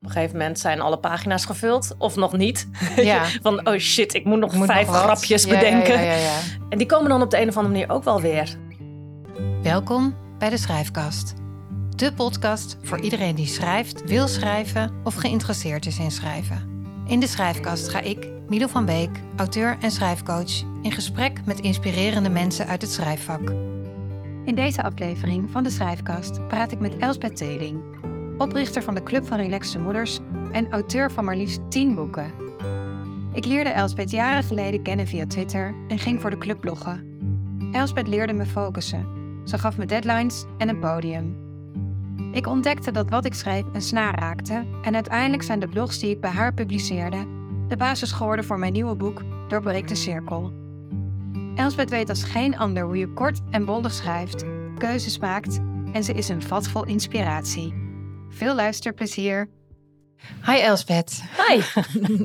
Op een gegeven moment zijn alle pagina's gevuld, of nog niet. Ja. Van, oh shit, ik moet nog Moet vijf nog grapjes Ja, ja, bedenken. Ja, ja, ja, En die komen dan op de een of andere manier ook wel weer. Welkom bij de Schrijfkast. De podcast voor iedereen die schrijft, wil schrijven of geïnteresseerd is in schrijven. In de Schrijfkast ga ik, Milo van Beek, auteur en schrijfcoach, in gesprek met inspirerende mensen uit het schrijfvak. In deze aflevering van de Schrijfkast praat ik met Elsbeth Teling, oprichter van de Club van Relaxte Moeders en auteur van maar liefst 10 boeken. Ik leerde Elsbeth jaren geleden kennen via Twitter en ging voor de club bloggen. Elsbeth leerde me focussen. Ze gaf me deadlines en een podium. Ik ontdekte dat wat ik schreef een snaar raakte en uiteindelijk zijn de blogs die ik bij haar publiceerde de basis geworden voor mijn nieuwe boek Doorbreek de Cirkel. Elsbeth weet als geen ander hoe je kort en bondig schrijft, keuzes maakt en ze is een vat vol inspiratie. Veel luisterplezier. Hi Elsbeth. Hi.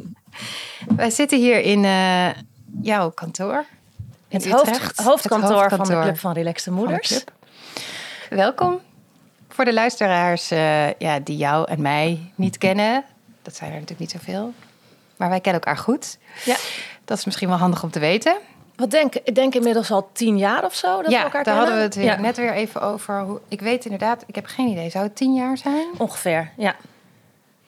Wij zitten hier in eh, jouw kantoor. in Het, hoofd, hoofdkantoor, Het van de Club van Relaxte Moeders. Welkom. Voor de luisteraars eh, ja, die jou en mij niet kennen, dat zijn er natuurlijk niet zoveel, maar wij kennen elkaar goed. Ja. Dat is misschien wel handig om te weten. Wat denk ik? denk inmiddels al tien jaar of zo dat ja, we elkaar daar hadden we het Ja, net weer even over. Hoe, ik weet inderdaad, ik heb geen idee. Zou het tien jaar zijn? Ongeveer, ja.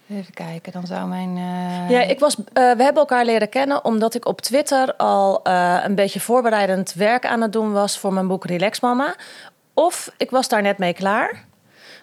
Even kijken, dan zou mijn. eh, Ja, ik was, eh, we hebben elkaar leren kennen omdat ik op Twitter al eh, een beetje voorbereidend werk aan het doen was voor mijn boek Relax Mama. Of ik was daar net mee klaar.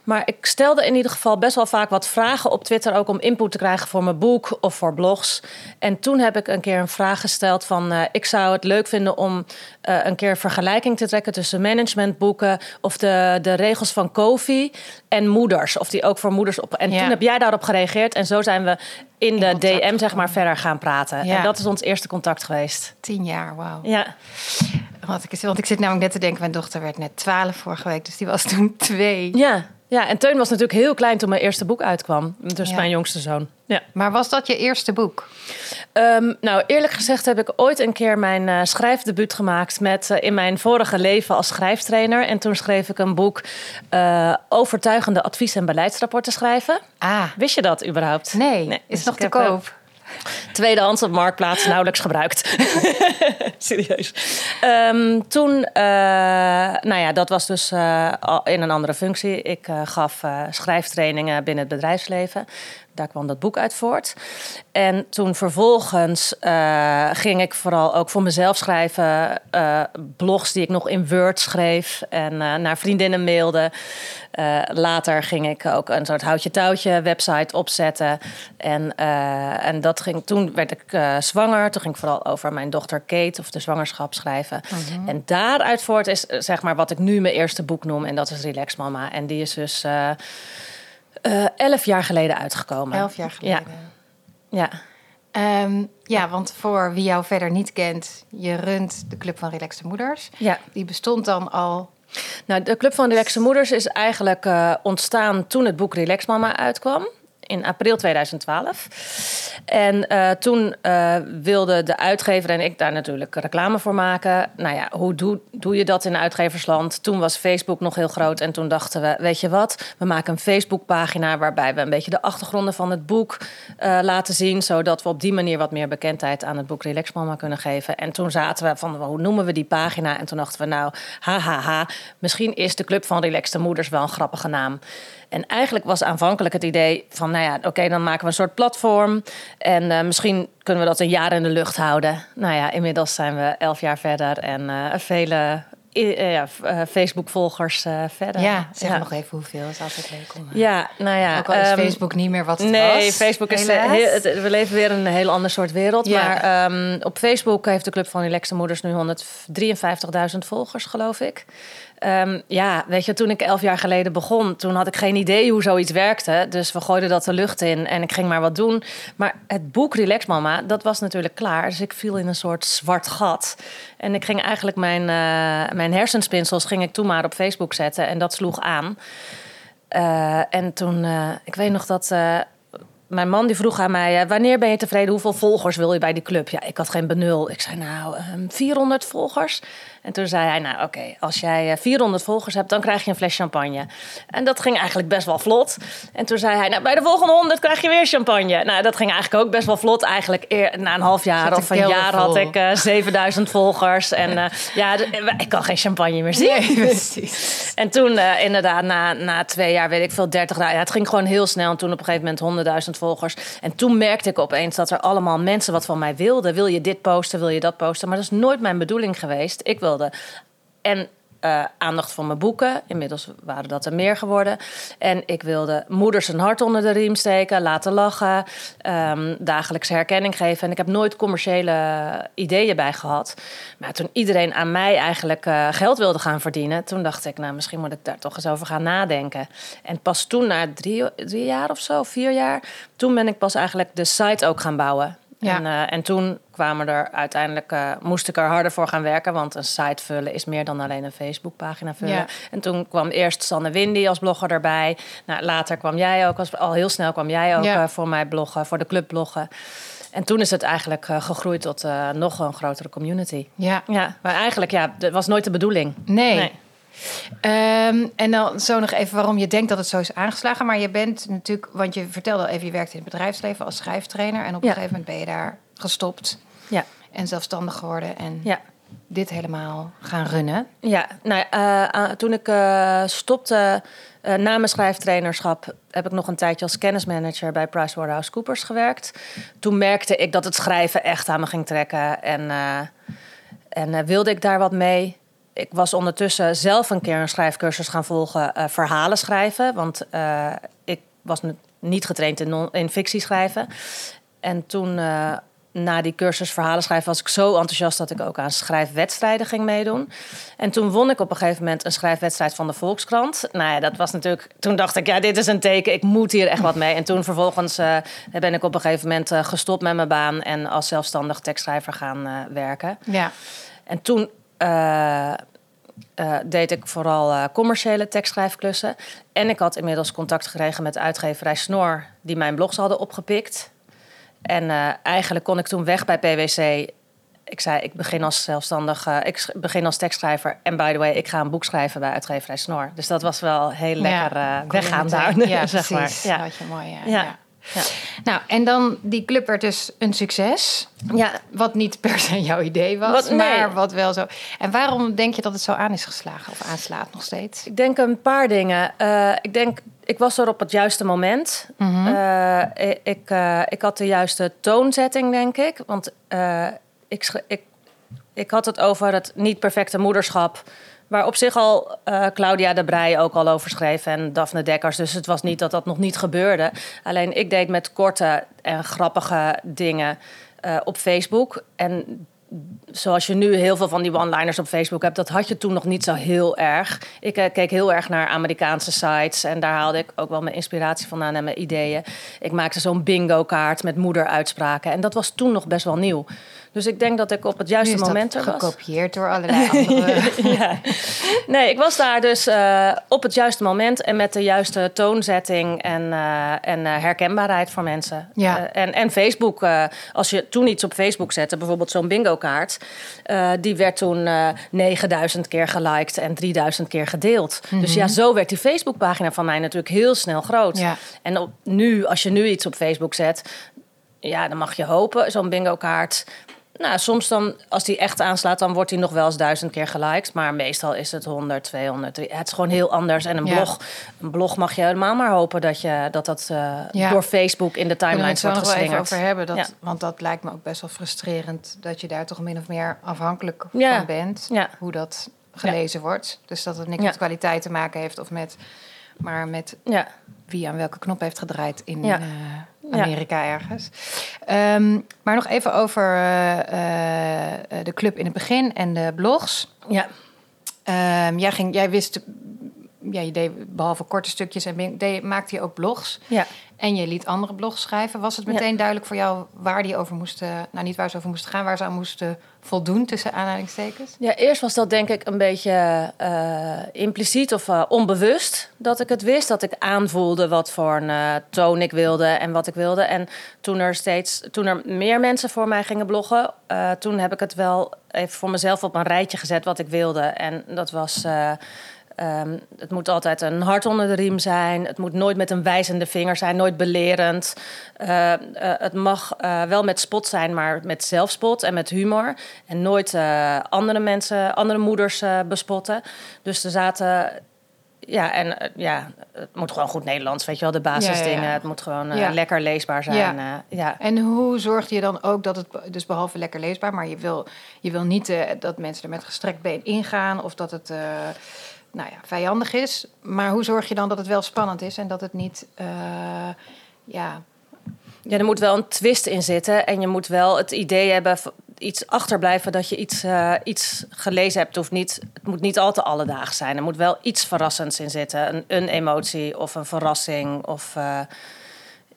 Maar ik stelde in ieder geval best wel vaak wat vragen op Twitter, ook om input te krijgen voor mijn boek of voor blogs. En toen heb ik een keer een vraag gesteld van, eh, ik zou het leuk vinden om eh, een keer een vergelijking te trekken tussen managementboeken of de, de regels van Kofi en moeders. Of die ook voor moeders op. En Ja. toen heb jij daarop gereageerd en zo zijn we in, de DM zeg maar verder gaan praten. Ja. En dat is ons eerste contact geweest. Tien jaar, wauw. Ja, Want, ik, want ik zit namelijk net te denken, mijn dochter werd net twaalf vorige week, dus die was toen twee. ja. Ja. En Teun was natuurlijk heel klein toen mijn eerste boek uitkwam. Dus Ja. mijn jongste zoon. Ja. Maar was dat je eerste boek? Ehm, nou, eerlijk gezegd heb ik ooit een keer mijn eh, schrijfdebuut gemaakt met eh, in mijn vorige leven als schrijftrainer. En toen schreef ik een boek eh, overtuigende advies- en beleidsrapporten schrijven. Ah, Wist je dat überhaupt? nee. Nee, Is dus nog te koop? Tweedehands op Marktplaats nauwelijks gebruikt. Serieus. Ehm, toen, eh, nou ja, dat was dus eh, in een andere functie. Ik eh, gaf schrijftrainingen binnen het bedrijfsleven. Daar kwam dat boek uit voort. En toen vervolgens eh, ging ik vooral ook voor mezelf schrijven. eh, blogs die ik nog in Word schreef en eh, naar vriendinnen mailde. Later ging ik ook een soort houtje-touwtje website opzetten. En, en dat ging, toen werd ik zwanger. Toen ging ik vooral over mijn dochter Kate of de zwangerschap schrijven. En daaruit voort is zeg maar wat ik nu mijn eerste boek noem. En dat is Relax Mama. En die is dus eh, elf jaar geleden uitgekomen. Elf jaar geleden. Ja. Ehm, ja, want voor wie jou verder niet kent, je runt de Club van Relaxte Moeders. ja. Die bestond dan al. Nou, de Club van Relaxe Moeders is eigenlijk eh, ontstaan toen het boek Relax Mama uitkwam. In april 2012. En eh, toen eh, wilde de uitgever en ik daar natuurlijk reclame voor maken. Nou ja, hoe doe, doe je dat in uitgeversland? Toen was Facebook nog heel groot. En toen dachten we, weet je wat? We maken een Facebookpagina waarbij we een beetje de achtergronden van het boek eh, laten zien. Zodat we op die manier wat meer bekendheid aan het boek Relax Mama kunnen geven. En toen zaten we van, hoe noemen we die pagina? En toen dachten we, nou, hahaha, misschien is de Club van Relaxte Moeders wel een grappige naam. En eigenlijk was aanvankelijk het idee van, nou ja, oké, dan maken we een soort platform. En eh, misschien kunnen we dat een jaar in de lucht houden. Nou ja, inmiddels zijn we elf jaar verder en eh, vele eh, ja, Facebook-volgers verder. Ja, zeg ja. nog even hoeveel. is altijd leuk om. Ja, nou ja. Ook al is ehm, Facebook niet meer wat het was. Nee, Facebook is heel, we leven weer in een heel ander soort wereld. Ja. Maar ehm, op Facebook heeft de Club van Relaxte Moeders nu 153.000 volgers, geloof ik. Ehm, ja, weet je, toen ik elf jaar geleden begon, toen had ik geen idee hoe zoiets werkte. Dus we gooiden dat de lucht in en ik ging maar wat doen. Maar het boek Relax Mama, dat was natuurlijk klaar. Dus ik viel in een soort zwart gat. En ik ging eigenlijk mijn, eh, mijn hersenspinsels ging ik toen maar op Facebook zetten. En dat sloeg aan. Eh, en toen, eh, ik weet nog dat mijn man die vroeg aan mij: wanneer ben je tevreden? Hoeveel volgers wil je bij die club? Ja, ik had geen benul. Ik zei nou, ehm, 400 volgers. En toen zei hij, nou oké, als jij eh, 400 volgers hebt, dan krijg je een fles champagne. En dat ging eigenlijk best wel vlot. En toen zei hij, nou bij de volgende 100 krijg je weer champagne. Nou, dat ging eigenlijk ook best wel vlot. Eigenlijk eer, na een half jaar of een jaar had ik eh 7000 volgers. En eh, ja, d- ik kan geen champagne meer zien. Nee, precies. En toen eh, inderdaad, na, na twee jaar, weet ik veel, 30 dagen. Ja, het ging gewoon heel snel. En toen op een gegeven moment 100.000 volgers. En toen merkte ik opeens dat er allemaal mensen wat van mij wilden. Wil je dit posten, wil je dat posten? Maar dat is nooit mijn bedoeling geweest. Ik en eh, aandacht voor mijn boeken. Inmiddels waren dat er meer geworden. En ik wilde moeders een hart onder de riem steken, laten lachen, ehm, dagelijkse herkenning geven. En ik heb nooit commerciële ideeën bij gehad. Maar toen iedereen aan mij eigenlijk eh, geld wilde gaan verdienen, toen dacht ik, nou, misschien moet ik daar toch eens over gaan nadenken. En pas toen, na drie, drie jaar of zo, vier jaar, toen ben ik pas eigenlijk de site ook gaan bouwen. Ja. En, eh, en toen kwamen er uiteindelijk, eh, moest ik er harder voor gaan werken. Want een site vullen is meer dan alleen een Facebookpagina vullen. Ja. En toen kwam eerst Sanne Windy als blogger erbij. Nou, later kwam jij ook, als, al heel snel kwam jij ook Ja. eh, voor mij bloggen, voor de club bloggen. En toen is het eigenlijk gegroeid tot nog een grotere community. Ja, Ja, maar eigenlijk, ja, dat was nooit de bedoeling. nee. Nee. Ehm, en dan zo nog even waarom je denkt dat het zo is aangeslagen. Maar je bent natuurlijk, want je vertelde al even, je werkte in het bedrijfsleven als schrijftrainer. En op een gegeven moment ben je daar gestopt Ja, en zelfstandig geworden. En ja. dit helemaal gaan runnen. Ja, nou, eh, toen ik eh, stopte eh, na mijn schrijftrainerschap... heb ik nog een tijdje als kennismanager bij PricewaterhouseCoopers gewerkt. Toen merkte ik dat het schrijven echt aan me ging trekken. En, en wilde ik daar wat mee. Ik was ondertussen zelf een keer een schrijfcursus gaan volgen... eh, verhalen schrijven, want eh, ik was niet getraind in, non- in fictie schrijven. En toen, eh, na die cursus verhalen schrijven, was ik zo enthousiast dat ik ook aan schrijfwedstrijden ging meedoen. En toen won ik op een gegeven moment een schrijfwedstrijd van de Volkskrant. Nou ja, dat was natuurlijk. Toen dacht ik, ja, dit is een teken, ik moet hier echt wat mee. En toen vervolgens ben ik op een gegeven moment gestopt met mijn baan en als zelfstandig tekstschrijver gaan werken. Ja, En toen eh, eh, deed ik vooral eh, commerciële tekstschrijfklussen. En ik had inmiddels contact gekregen met de uitgeverij Snor, die mijn blogs hadden opgepikt. En eigenlijk kon ik toen weg bij PwC. Ik zei, ik begin als zelfstandig, eh, ik begin als tekstschrijver. En by the way, ik ga een boek schrijven bij uitgeverij Snor. Dus dat was wel heel lekker weggaan daar. Ja, zeg maar. Ja. Dat je mooi. Ja. Ja. Ja. Nou, en dan die club werd dus een succes. ja, Wat niet per se jouw idee was, Wat- nee. maar wat wel zo. En waarom denk je dat het zo aan is geslagen of aanslaat nog steeds? Ik denk een paar dingen. Eh, ik denk, ik was er op het juiste moment. Mhm. Eh, ik, ik, eh, ik had de juiste toonzetting, denk ik. Want ik, ik, ik had het over het niet perfecte moederschap. Waar op zich al eh, Claudia de Brij ook al over schreef en Daphne Dekkers. Dus het was niet dat dat nog niet gebeurde. Alleen ik deed met korte en grappige dingen eh, op Facebook. En zoals je nu heel veel van die one-liners op Facebook hebt, dat had je toen nog niet zo heel erg. Ik eh, keek heel erg naar Amerikaanse sites en daar haalde ik ook wel mijn inspiratie vandaan en mijn ideeën. Ik maakte zo'n bingo-kaart met moederuitspraken en dat was toen nog best wel nieuw. Dus ik denk dat ik op het juiste is moment er was. gekopieerd door allerlei andere. ja. Nee, ik was daar dus eh, op het juiste moment en met de juiste toonzetting en, eh, en eh, herkenbaarheid voor mensen. Ja. En, en Facebook, als je toen iets op Facebook zette, bijvoorbeeld zo'n bingo-kaart, eh, die werd toen eh 9000 keer geliked en 3000 keer gedeeld. Dus ja, zo werd die Facebookpagina van mij natuurlijk heel snel groot. Ja. En op, nu, als je nu iets op Facebook zet, ja, dan mag je hopen, zo'n bingo-kaart. Nou, soms dan, als die echt aanslaat, dan wordt die nog wel eens duizend keer geliked. Maar meestal is het 100, 200. 300. Het is gewoon heel anders. En een Ja. blog, een blog mag je helemaal maar hopen dat je, dat, dat eh, Ja. door Facebook in de we het zo wordt nog wel even geslingerd. over hebben? Dat, Ja. Want dat lijkt me ook best wel frustrerend... dat je daar toch min of meer afhankelijk van bent. Hoe dat gelezen wordt. Dus dat het niks met kwaliteit te maken heeft... of met, maar met Ja, wie aan welke knop heeft gedraaid in Ja. eh, Ja. Amerika ergens. Ehm, maar nog even over eh, eh, de club in het begin en de blogs. ja, Ehm, jij, ging, jij wist ja, je deed behalve korte stukjes en deed, maakte je ook blogs. Ja. En je liet andere blogs schrijven. Was het meteen duidelijk voor jou waar die over moesten... Nou, niet waar ze over moesten gaan, waar ze aan moesten voldoen, tussen aanhalingstekens? Ja, eerst was dat denk ik een beetje eh, impliciet of eh, onbewust dat ik het wist. Dat ik aanvoelde wat voor een eh, toon ik wilde en wat ik wilde. En toen er steeds, toen er meer mensen voor mij gingen bloggen, toen heb ik het wel even voor mezelf op een rijtje gezet wat ik wilde. En dat was. Eh, ehm, het moet altijd een hart onder de riem zijn. Het moet nooit met een wijzende vinger zijn, nooit belerend. Eh, eh, het mag eh, wel met spot zijn, maar met zelfspot en met humor. En nooit andere mensen, andere moeders bespotten. Dus er zaten. Ja, en ja, het moet gewoon goed Nederlands, weet je wel, de basisdingen. Ja, ja, ja. Het moet gewoon Ja. lekker leesbaar zijn. Ja. En hoe zorgde je dan ook dat het, dus behalve lekker leesbaar, maar je wil, je wil niet dat mensen er met gestrekt been ingaan of dat het nou ja, vijandig is. Maar hoe zorg je dan dat het wel spannend is en dat het niet, eh, ja, Ja, er moet wel een twist in zitten. En je moet wel het idee hebben, iets achterblijven dat je iets, eh, iets gelezen hebt. Hoeft niet, het moet niet al te alledaags zijn. Er moet wel iets verrassends in zitten. Een, een emotie of een verrassing. Of, eh,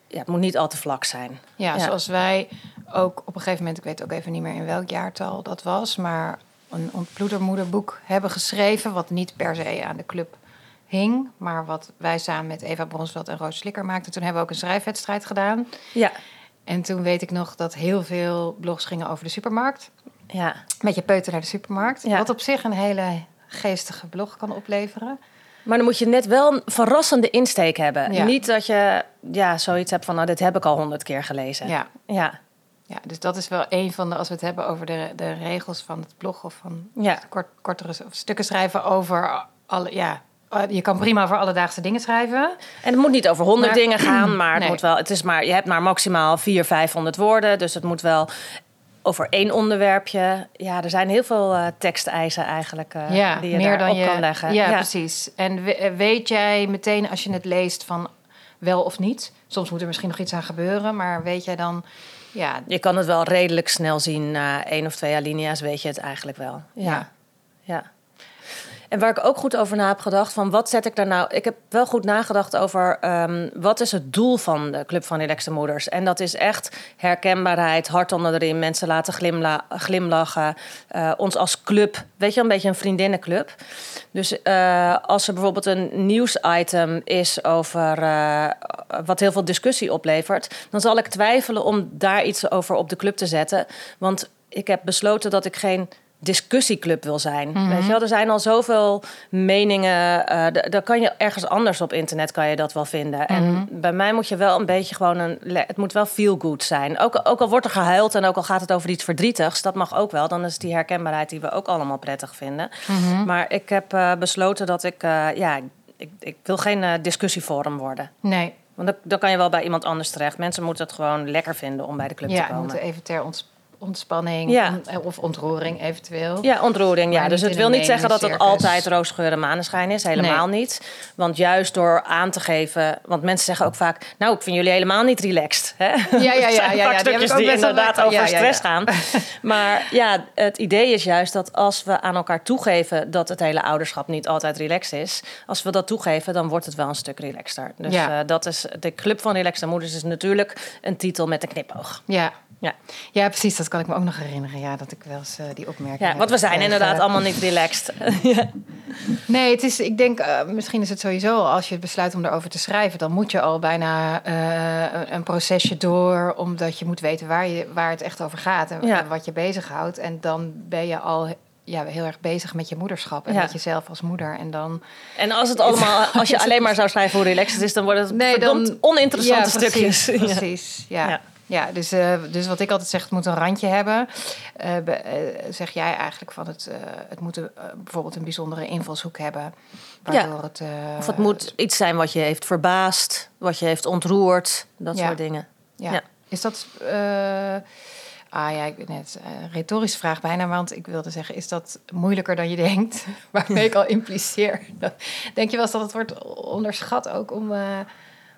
ja, het moet niet al te vlak zijn. ja, Ja. zoals wij ook op een gegeven moment, ik weet ook even niet meer in welk jaartal dat was, maar een ontploedermoederboek hebben geschreven, wat niet per se aan de club hing, maar wat wij samen met Eva Bronsveld en Roos Slikker maakten. Toen hebben we ook een schrijfwedstrijd gedaan. Ja, En toen weet ik nog dat heel veel blogs gingen over de supermarkt. ja. Met je peuter naar de supermarkt. Ja. Wat op zich een hele geestige blog kan opleveren. Maar dan moet je net wel een verrassende insteek hebben. Ja. Niet dat je ja, zoiets hebt van, nou, dit heb ik al honderd keer gelezen. Ja. Ja, ja, dus dat is wel een van de, als we het hebben over de, de regels van het blog of van ja. kort, kortere of stukken schrijven over alle, ja, je kan prima over alledaagse dingen schrijven. En het moet niet over honderd dingen gaan, maar het Nee. moet wel. Het is maar, je hebt maar maximaal 400, 500 woorden. Dus het moet wel over één onderwerpje. Ja, er zijn heel veel eh, teksteisen eigenlijk eh, ja, die je meer dan daarop je kan leggen. Ja, precies. En eh, weet jij meteen als je het leest van wel of niet? Soms moet er misschien nog iets aan gebeuren, maar weet jij dan, ja, Je kan het wel redelijk snel zien. Na één of twee alinea's weet je het eigenlijk wel. Ja. Ja. ja. En waar ik ook goed over na heb gedacht, van wat zet ik daar nou... Ik heb wel goed nagedacht over ehm, wat is het doel van de Club van Relaxte Moeders. En dat is echt herkenbaarheid, hart onder de riem, mensen laten glimla glimlachen. eh, ons als club, weet je, een beetje een vriendinnenclub. Dus eh, als er bijvoorbeeld een nieuwsitem is over eh, wat heel veel discussie oplevert, dan zal ik twijfelen om daar iets over op de club te zetten. Want ik heb besloten dat ik geen discussieclub wil zijn. Weet je wel, er zijn al zoveel meningen. d- daar kan je ergens anders op internet kan je dat wel vinden. En bij mij moet je wel een beetje gewoon een. Het moet wel feel good zijn. Ook, ook al wordt er gehuild en ook al gaat het over iets verdrietigs, dat mag ook wel. Dan is die herkenbaarheid die we ook allemaal prettig vinden. Maar ik heb eh, besloten dat ik. eh, ja, ik, ik wil geen discussieforum worden. nee. Want dan, dan kan je wel bij iemand anders terecht. Mensen moeten het gewoon lekker vinden om bij de club Ja, te komen. moeten even ter ons- ontspanning Ja. on- eh, of ontroering eventueel. Ja, ontroering. Ja. Dus het wil niet zeggen dat het altijd roosgeur en maneschijn is. Helemaal niet. Want juist door aan te geven... Want mensen zeggen ook vaak... Nou, ik vind jullie helemaal niet relaxed. Hè? ja, ja, ja, ja, vaak ja, die stukjes inderdaad over ja, ja, stress ja. gaan. Maar ja, het idee is juist dat als we aan elkaar toegeven... dat het hele ouderschap niet altijd relaxed is... als we dat toegeven, dan wordt het wel een stuk relaxter. Dus Ja. eh, dat is... De Club van Relaxte Moeders is natuurlijk een titel met een knipoog. Ja. Ja. ja, precies. Dat kan ik me ook nog herinneren. Ja, dat ik wel eens eh, die opmerking Ja, heb want we zijn gekregen. inderdaad allemaal niet relaxed. ja. Nee, het is, ik denk, eh, misschien is het sowieso, als je besluit om erover te schrijven, dan moet je al bijna eh, een- procesje door, omdat je moet weten waar, je, waar het echt over gaat en, Ja. en wat je bezighoudt. En dan ben je al ja, heel erg bezig met je moederschap en Ja. met jezelf als moeder. En dan En als het allemaal, als je alleen maar zou schrijven hoe relaxed het is, dan wordt het Nee, verdomd dan- oninteressante Ja, precies, stukjes. Ja. Precies, ja. Ja. Ja. dus, eh, dus wat ik altijd zeg, het moet een randje hebben. Eh, eh, zeg jij eigenlijk van het, het moet een, bijvoorbeeld een bijzondere invalshoek hebben. Waardoor het... Of het moet iets zijn wat je heeft verbaasd, wat je heeft ontroerd, dat Ja. soort dingen. Ja. Ja. Is dat. ah ja, ik ben net een retorische vraag bijna, want ik wilde zeggen: is dat moeilijker dan je denkt? Waarmee ik al impliceer. Denk je wel eens dat het wordt onderschat ook om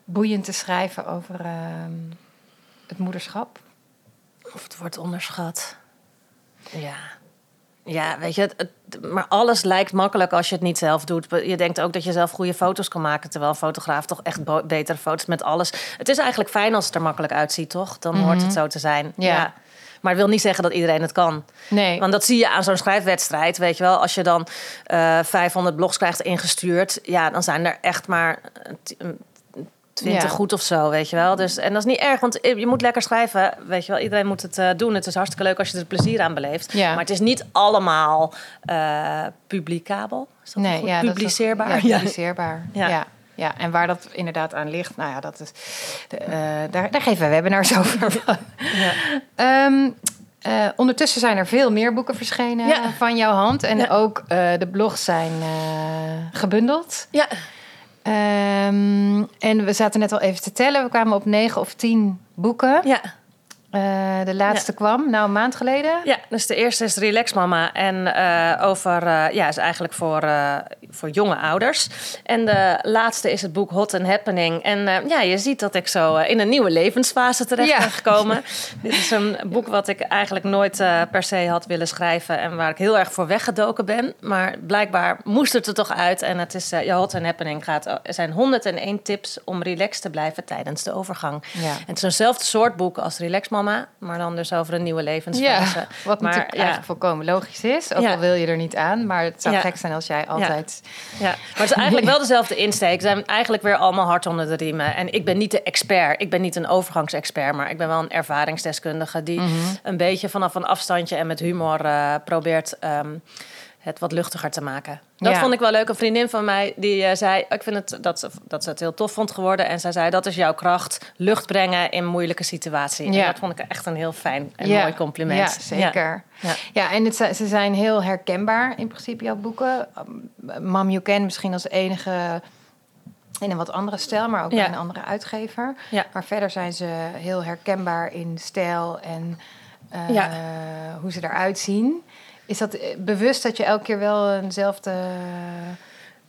boeiend te schrijven over ehm, het moederschap? Of het wordt onderschat. Ja. Ja, weet je, het, het- maar alles lijkt makkelijk als je het niet zelf doet. Je denkt ook dat je zelf goede foto's kan maken, terwijl een fotograaf toch echt betere foto's met alles. Het is eigenlijk fijn als het er makkelijk uitziet, toch? Dan hoort het zo te zijn. Ja. Maar het wil niet zeggen dat iedereen het kan. Nee. Want dat zie je aan zo'n schrijfwedstrijd, weet je wel. Als je dan eh 500 blogs krijgt ingestuurd, ja, dan zijn er echt maar eh, 20 Ja. goed of zo, weet je wel. Dus, en dat is niet erg, want je moet lekker schrijven, weet je wel. Iedereen moet het eh, doen. Het is hartstikke leuk als je er plezier aan beleeft. Ja. Maar het is niet allemaal eh publicabel. Is dat nee, dat is- publiceerbaar. Ja, publiceerbaar. Ja. Ja. en waar dat inderdaad aan ligt, nou ja, dat is, de, eh, daar, daar geven we webinars over. Ja. Eh, ondertussen zijn er veel meer boeken verschenen Ja. van jouw hand. En Ja. ook eh, de blogs zijn eh, gebundeld. Ja. Ehm, en we zaten net al even te tellen. We kwamen op negen of tien boeken. ja. Eh, de laatste kwam, nou een maand geleden. Ja, dus de eerste is Relax Mama. En eh, over, eh, ja, is eigenlijk voor, voor jonge ouders. En de laatste is het boek Hot and Happening. En ja, je ziet dat ik zo in een nieuwe levensfase terecht Ja. ben gekomen. Dit is een boek wat ik eigenlijk nooit per se had willen schrijven. En waar ik heel erg voor weggedoken ben. Maar blijkbaar moest het er toch uit. En het is, ja, Hot and Happening gaat, er zijn 101 tips om relaxed te blijven tijdens de overgang. Ja. En het is eenzelfde soort boek als Relax Mama, maar dan dus over een nieuwe levensfase. Ja, wat maar, natuurlijk ja, eigenlijk volkomen logisch is. Ook Ja. al wil je er niet aan. Maar het zou gek zijn als jij altijd... ja, maar het is eigenlijk wel dezelfde insteek. Ze zijn eigenlijk weer allemaal hard onder de riemen. En ik ben niet de expert, ik ben niet een overgangsexpert, maar ik ben wel een ervaringsdeskundige die Mhm. een beetje vanaf een afstandje en met humor eh, probeert ehm, het wat luchtiger te maken. Dat Ja. vond ik wel leuk. Een vriendin van mij die eh, zei, ik vind het dat, ze- dat ze het heel tof vond geworden. En zij zei, dat is jouw kracht, lucht brengen in moeilijke situaties. Ja. En dat vond ik echt een heel fijn en Ja. mooi compliment. Ja, zeker. Ja, Ja. en het, ze zijn heel herkenbaar in principe, jouw boeken. Mam You Can misschien als enige in een wat andere stijl, maar ook bij een andere uitgever. Ja. Maar verder zijn ze heel herkenbaar in stijl en eh, hoe ze eruit zien. Is dat eh, bewust dat je elke keer wel eenzelfde...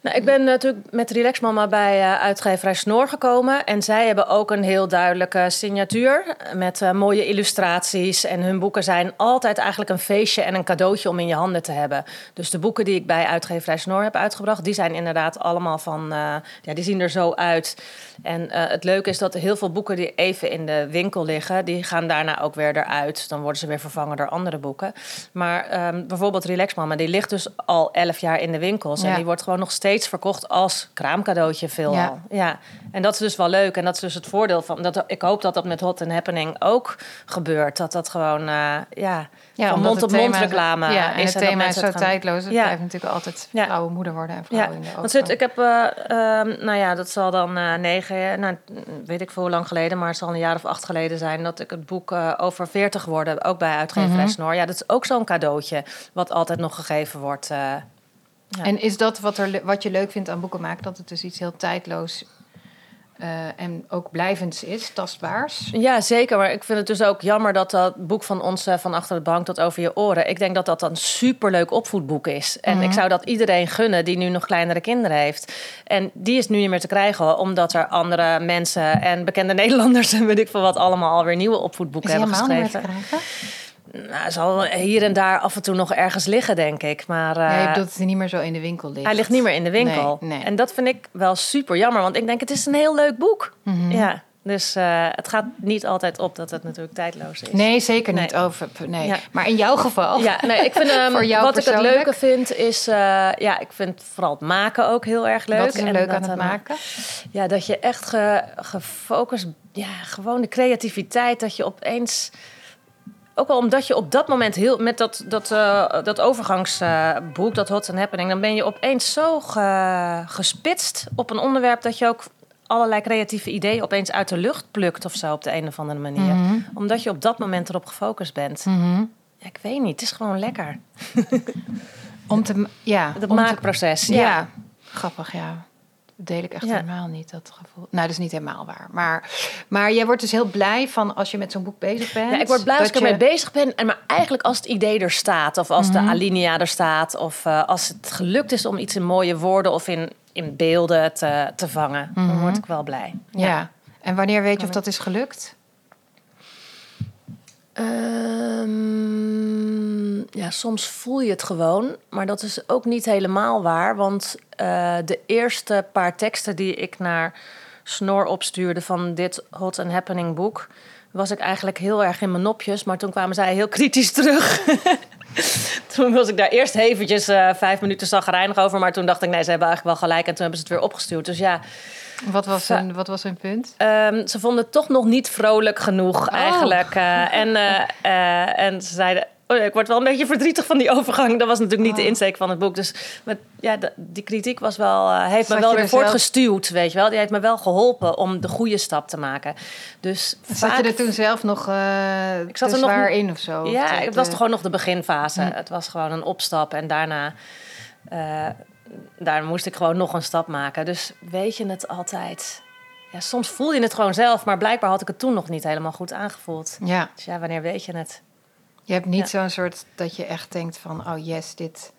Nou, ik ben natuurlijk met Relax Mama bij eh, uitgeverij Snor gekomen. En zij hebben ook een heel duidelijke signatuur met eh, mooie illustraties. En hun boeken zijn altijd eigenlijk een feestje en een cadeautje om in je handen te hebben. Dus de boeken die ik bij uitgeverij Snor heb uitgebracht, die zijn inderdaad allemaal van, eh, ja, die zien er zo uit. En het leuke is dat heel veel boeken die even in de winkel liggen, die gaan daarna ook weer eruit. Dan worden ze weer vervangen door andere boeken. Maar ehm, bijvoorbeeld Relax Mama, die ligt dus al elf jaar in de winkels. En die wordt gewoon nog steeds verkocht als kraamcadeautje veelal. Ja. Ja. en dat is dus wel leuk. En dat is dus het voordeel van... Dat, ik hoop dat dat met Hot and Happening ook gebeurt. Dat dat gewoon, eh, ja, van omdat mond op mond reclame Ja, en is. het en thema is zo gaan- tijdloos. Het Ja. blijft natuurlijk altijd Ja. vrouwen moeder worden en Ja, vrouwen in de want zit, ik heb, eh, ehm, nou ja, dat zal dan eh, negen, nou, weet ik veel hoe lang geleden, maar het zal een jaar of acht geleden zijn dat ik het boek over 40 worden, ook bij uitgeverij. Snor. Ja, dat is ook zo'n cadeautje wat altijd nog gegeven wordt. Ja. En is dat wat, er, wat je leuk vindt aan boeken maken? Dat het dus iets heel tijdloos eh, en ook blijvends is, tastbaars? Ja, zeker. Maar ik vind het dus ook jammer dat dat boek van ons eh, van achter de bank tot over je oren. Ik denk dat dat een superleuk opvoedboek is. En Mhm. ik zou dat iedereen gunnen die nu nog kleinere kinderen heeft. En die is nu niet meer te krijgen, omdat er andere mensen en bekende Nederlanders en weet ik veel wat allemaal alweer nieuwe opvoedboeken hebben helemaal niet meer geschreven. Nou, zal hier en daar af en toe nog ergens liggen, denk ik. Maar eh, ja, je bedoelt dat hij niet meer zo in de winkel ligt. hij ligt niet meer in de winkel. Nee, nee. En dat vind ik wel super jammer, want ik denk het is een heel leuk boek. Mhm. Ja, dus eh, het gaat niet altijd op dat het natuurlijk tijdloos is. Nee, zeker Nee. niet over. Nee. Ja. Maar in jouw geval. Ja, nee, ik vind hem, Voor jou wat ik het leuke vind is, eh, ja, ik vind vooral het maken ook heel erg leuk. Wat is En leuk dat aan het maken? Ja, dat je echt ge- gefocust, ja, gewoon de creativiteit, dat je opeens, ook al omdat je op dat moment heel, met dat, dat, eh, dat overgangsboek, dat Hot and Happening, dan ben je opeens zo ge- gespitst op een onderwerp dat je ook allerlei creatieve ideeën opeens uit de lucht plukt of zo op de een of andere manier. Mhm. Omdat je op dat moment erop gefocust bent. Mhm. Ja, ik weet niet, het is gewoon lekker. Om te... Ja. Het te- maakproces. ja. Ja. Grappig, ja. Deel ik echt Ja. helemaal niet, dat gevoel. Nou, dat is niet helemaal waar. Maar, maar jij wordt dus heel blij van als je met zo'n boek bezig bent. Ja, ik word blij als ik ermee je- bezig ben. En maar eigenlijk als het idee er staat, of als Mhm. de alinea er staat, of eh, als het gelukt is om iets in mooie woorden of in, in beelden te, te vangen, dan Mhm. word ik wel blij. Ja. En wanneer weet je of dat is gelukt? Ehm, ja, soms voel je het gewoon, maar dat is ook niet helemaal waar. Want uh, de eerste paar teksten die ik naar Snor opstuurde van dit Hot and Happening boek, was ik eigenlijk heel erg in mijn nopjes. Maar toen kwamen zij heel kritisch terug. toen was ik daar eerst eventjes uh, vijf minuten zagrijnig over. Maar toen dacht ik, nee, ze hebben eigenlijk wel gelijk. En toen hebben ze het weer opgestuurd. Dus ja. Wat was hun, wat was hun punt? Um, ze vonden het toch nog niet vrolijk genoeg oh. eigenlijk. Uh, en, uh, en ze zeiden oh ik word wel een beetje verdrietig van die overgang. Dat was natuurlijk niet de oh. insteek van het boek. Dus maar, ja, die kritiek was wel, uh, heeft me wel weer voortgestuwd, zelf... weet je wel. Die heeft me wel geholpen om de goede stap te maken. Dus Zat je er toen zelf nog uh, ik zat er nog in of zo? Ja, het was gewoon nog de beginfase. Hm. Het was gewoon een opstap en daarna... Uh, daar moest ik gewoon nog een stap maken. Dus weet je het altijd... Ja, soms voel je het gewoon zelf, maar blijkbaar had ik het toen nog niet helemaal goed aangevoeld. Ja. Dus ja, wanneer weet je het? Je hebt niet zo'n soort dat je echt denkt van, oh yes, dit.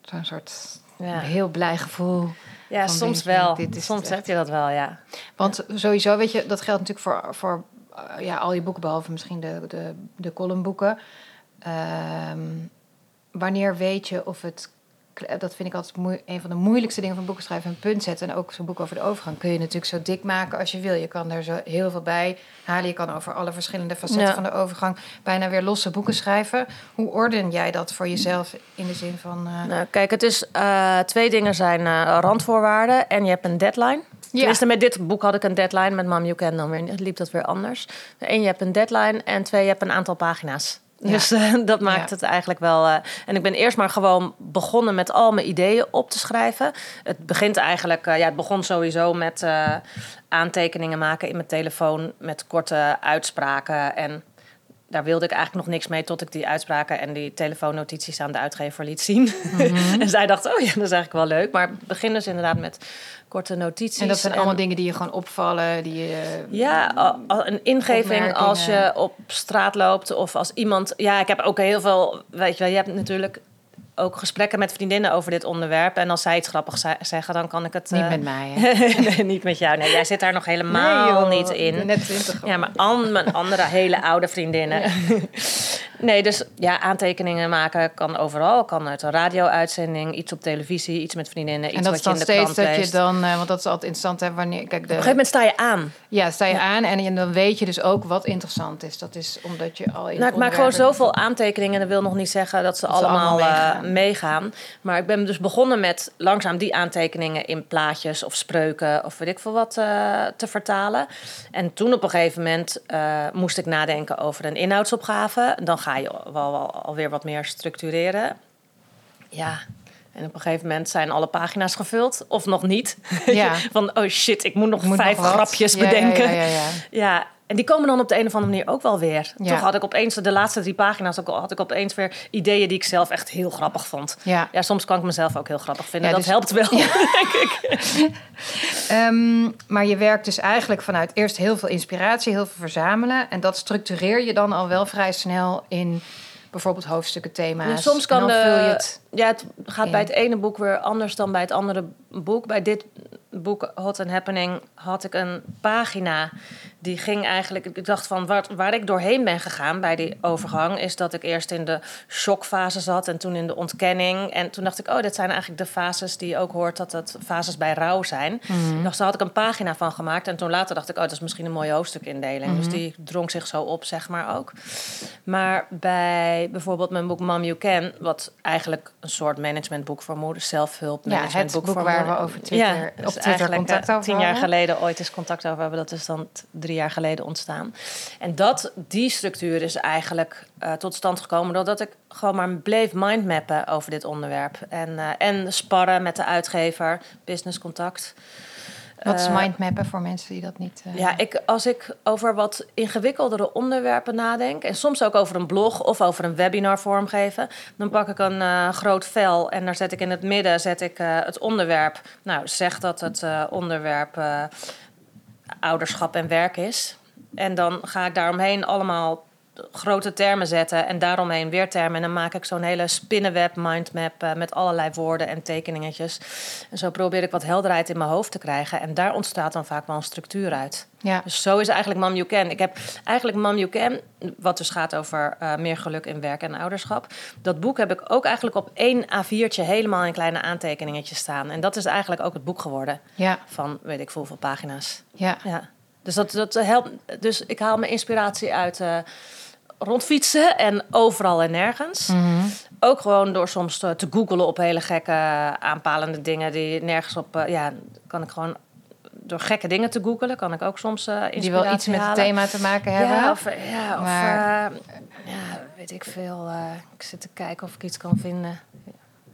Zo'n soort ja. heel blij gevoel. Ja, soms wel. Dit soms heb je dat wel, ja. Want sowieso, weet je, dat geldt natuurlijk voor, voor uh, ja, al je boeken, behalve misschien de, de, de columnboeken. Um, wanneer weet je of het dat vind ik altijd een van de moeilijkste dingen van boeken schrijven. Een punt zetten. En ook zo'n boek over de overgang kun je natuurlijk zo dik maken als je wil. Je kan er zo heel veel bij halen. Je kan over alle verschillende facetten van de overgang bijna weer losse boeken schrijven. Hoe orden jij dat voor jezelf in de zin van. Uh... Nou, kijk, het is uh, twee dingen zijn uh, randvoorwaarden en je hebt een deadline. Ja. Tenminste, met dit boek had ik een deadline. Met Mam You Can dan weer, liep dat weer anders. Eén, je hebt een deadline. En twee, je hebt een aantal pagina's. Dus uh, dat maakt het eigenlijk wel. Uh, en ik ben eerst maar gewoon begonnen met al mijn ideeën op te schrijven. Het begint eigenlijk, uh, ja, het begon sowieso met aantekeningen maken in mijn telefoon met korte uitspraken. En daar wilde ik eigenlijk nog niks mee tot ik die uitspraken en die telefoonnotities aan de uitgever liet zien. Mhm. en zij dacht, oh ja, dat is eigenlijk wel leuk. Maar het begin dus inderdaad met korte notities. En dat zijn allemaal dingen die je gewoon opvallen, die je... Ja, een ingeving als je op straat loopt of als iemand... Ja, ik heb ook heel veel, weet je wel, je hebt natuurlijk ook gesprekken met vriendinnen over dit onderwerp. En als zij iets grappigs zeggen, dan kan ik het... Niet uh... met mij, nee, niet met jou. Nee, jij zit daar nog helemaal niet in. Net 20. Ja, maar an, mijn andere hele oude vriendinnen. nee, dus ja, aantekeningen maken kan overal. Kan uit een radio-uitzending, iets op televisie, iets met vriendinnen, iets en dat wat je in de steeds dat je dan... Uh, want dat is altijd interessant, hè, wanneer... Kijk, de... Op een gegeven moment sta je aan. Ja, sta je aan en dan weet je dus ook wat interessant is. Dat is omdat je al in Nou, ik maak gewoon zoveel aantekeningen. En dat wil nog niet zeggen dat ze allemaal, allemaal meegaan. Maar ik ben dus begonnen met langzaam die aantekeningen in plaatjes of spreuken of weet ik veel wat uh, te vertalen. En toen op een gegeven moment uh, moest ik nadenken over een inhoudsopgave. Dan ga je wel, wel alweer wat meer structureren. Ja, en op een gegeven moment zijn alle pagina's gevuld, of nog niet. Ja. Van, oh shit, ik moet nog moet vijf nog grapjes bedenken. Ja, ja, ja, ja, en die komen dan op de een of andere manier ook wel weer. Ja. Toch had ik opeens, de laatste drie pagina's, had ik opeens weer ideeën die ik zelf echt heel grappig vond. Ja, ja soms kan ik mezelf ook heel grappig vinden. dat dus, helpt wel, denk ik. um, maar je werkt dus eigenlijk vanuit eerst heel veel inspiratie, heel veel verzamelen. En dat structureer je dan al wel vrij snel in bijvoorbeeld hoofdstukken, thema's. Dus soms kan de, je het. Ja, het gaat bij het ene boek weer anders dan bij het andere boek. Bij dit boek Hot and Happening had ik een pagina die ging eigenlijk. Ik dacht van waar, waar ik doorheen ben gegaan bij die overgang, is dat ik eerst in de shockfase zat en toen in de ontkenning. En toen dacht ik, oh, dit zijn eigenlijk de fases die je ook hoort dat het fases bij rouw zijn. Mm -hmm. had ik een pagina van gemaakt. En toen later dacht ik, oh, dat is misschien een mooie hoofdstukindeling. Dus mhm. die drong zich zo op, zeg maar ook. Maar bij bijvoorbeeld mijn boek Mom You Can, wat eigenlijk een soort managementboek voor moeders, zelfhulp, managementboek ja, voor waar we over Twitter, ja, op Twitter contact over tien jaar geleden ooit eens contact over hebben. Dat is dan drie jaar geleden ontstaan. En dat, die structuur is eigenlijk uh, tot stand gekomen doordat ik gewoon maar bleef mindmappen over dit onderwerp. En, uh, en sparren met de uitgever, business contact. Wat is eh, mindmappen voor mensen die dat niet... Uh... Ja, ik, als ik over wat ingewikkeldere onderwerpen nadenk... en soms ook over een blog of over een webinar vormgeven... dan pak ik een uh, groot vel en daar zet ik in het midden zet ik, het onderwerp. Nou, zeg dat het onderwerp ouderschap en werk is. En dan ga ik daaromheen allemaal grote termen zetten en daaromheen weer termen. En dan maak ik zo'n hele spinnenweb mindmap uh, met allerlei woorden en tekeningetjes. En zo probeer ik wat helderheid in mijn hoofd te krijgen. En daar ontstaat dan vaak wel een structuur uit. Ja. Dus zo is eigenlijk Mam You Can. Ik heb eigenlijk Mam You Can, wat dus gaat over uh, meer geluk in werk en ouderschap. Dat boek heb ik ook eigenlijk op één A4'tje helemaal in kleine aantekeningetjes staan. En dat is eigenlijk ook het boek geworden. Ja. Van weet ik veel hoeveel pagina's. Ja. ja. Dus dat, dat helpt. Dus ik haal mijn inspiratie uit. Uh, rondfietsen en overal en nergens. Mhm. Ook gewoon door soms te, te googelen op hele gekke aanpalende dingen die nergens op. Uh, ja, kan ik gewoon door gekke dingen te googelen, kan ik ook soms uh, Die wel iets met het thema te maken hebben. Ja, of, ja, of maar... ja, weet ik veel. ik zit te kijken of ik iets kan vinden.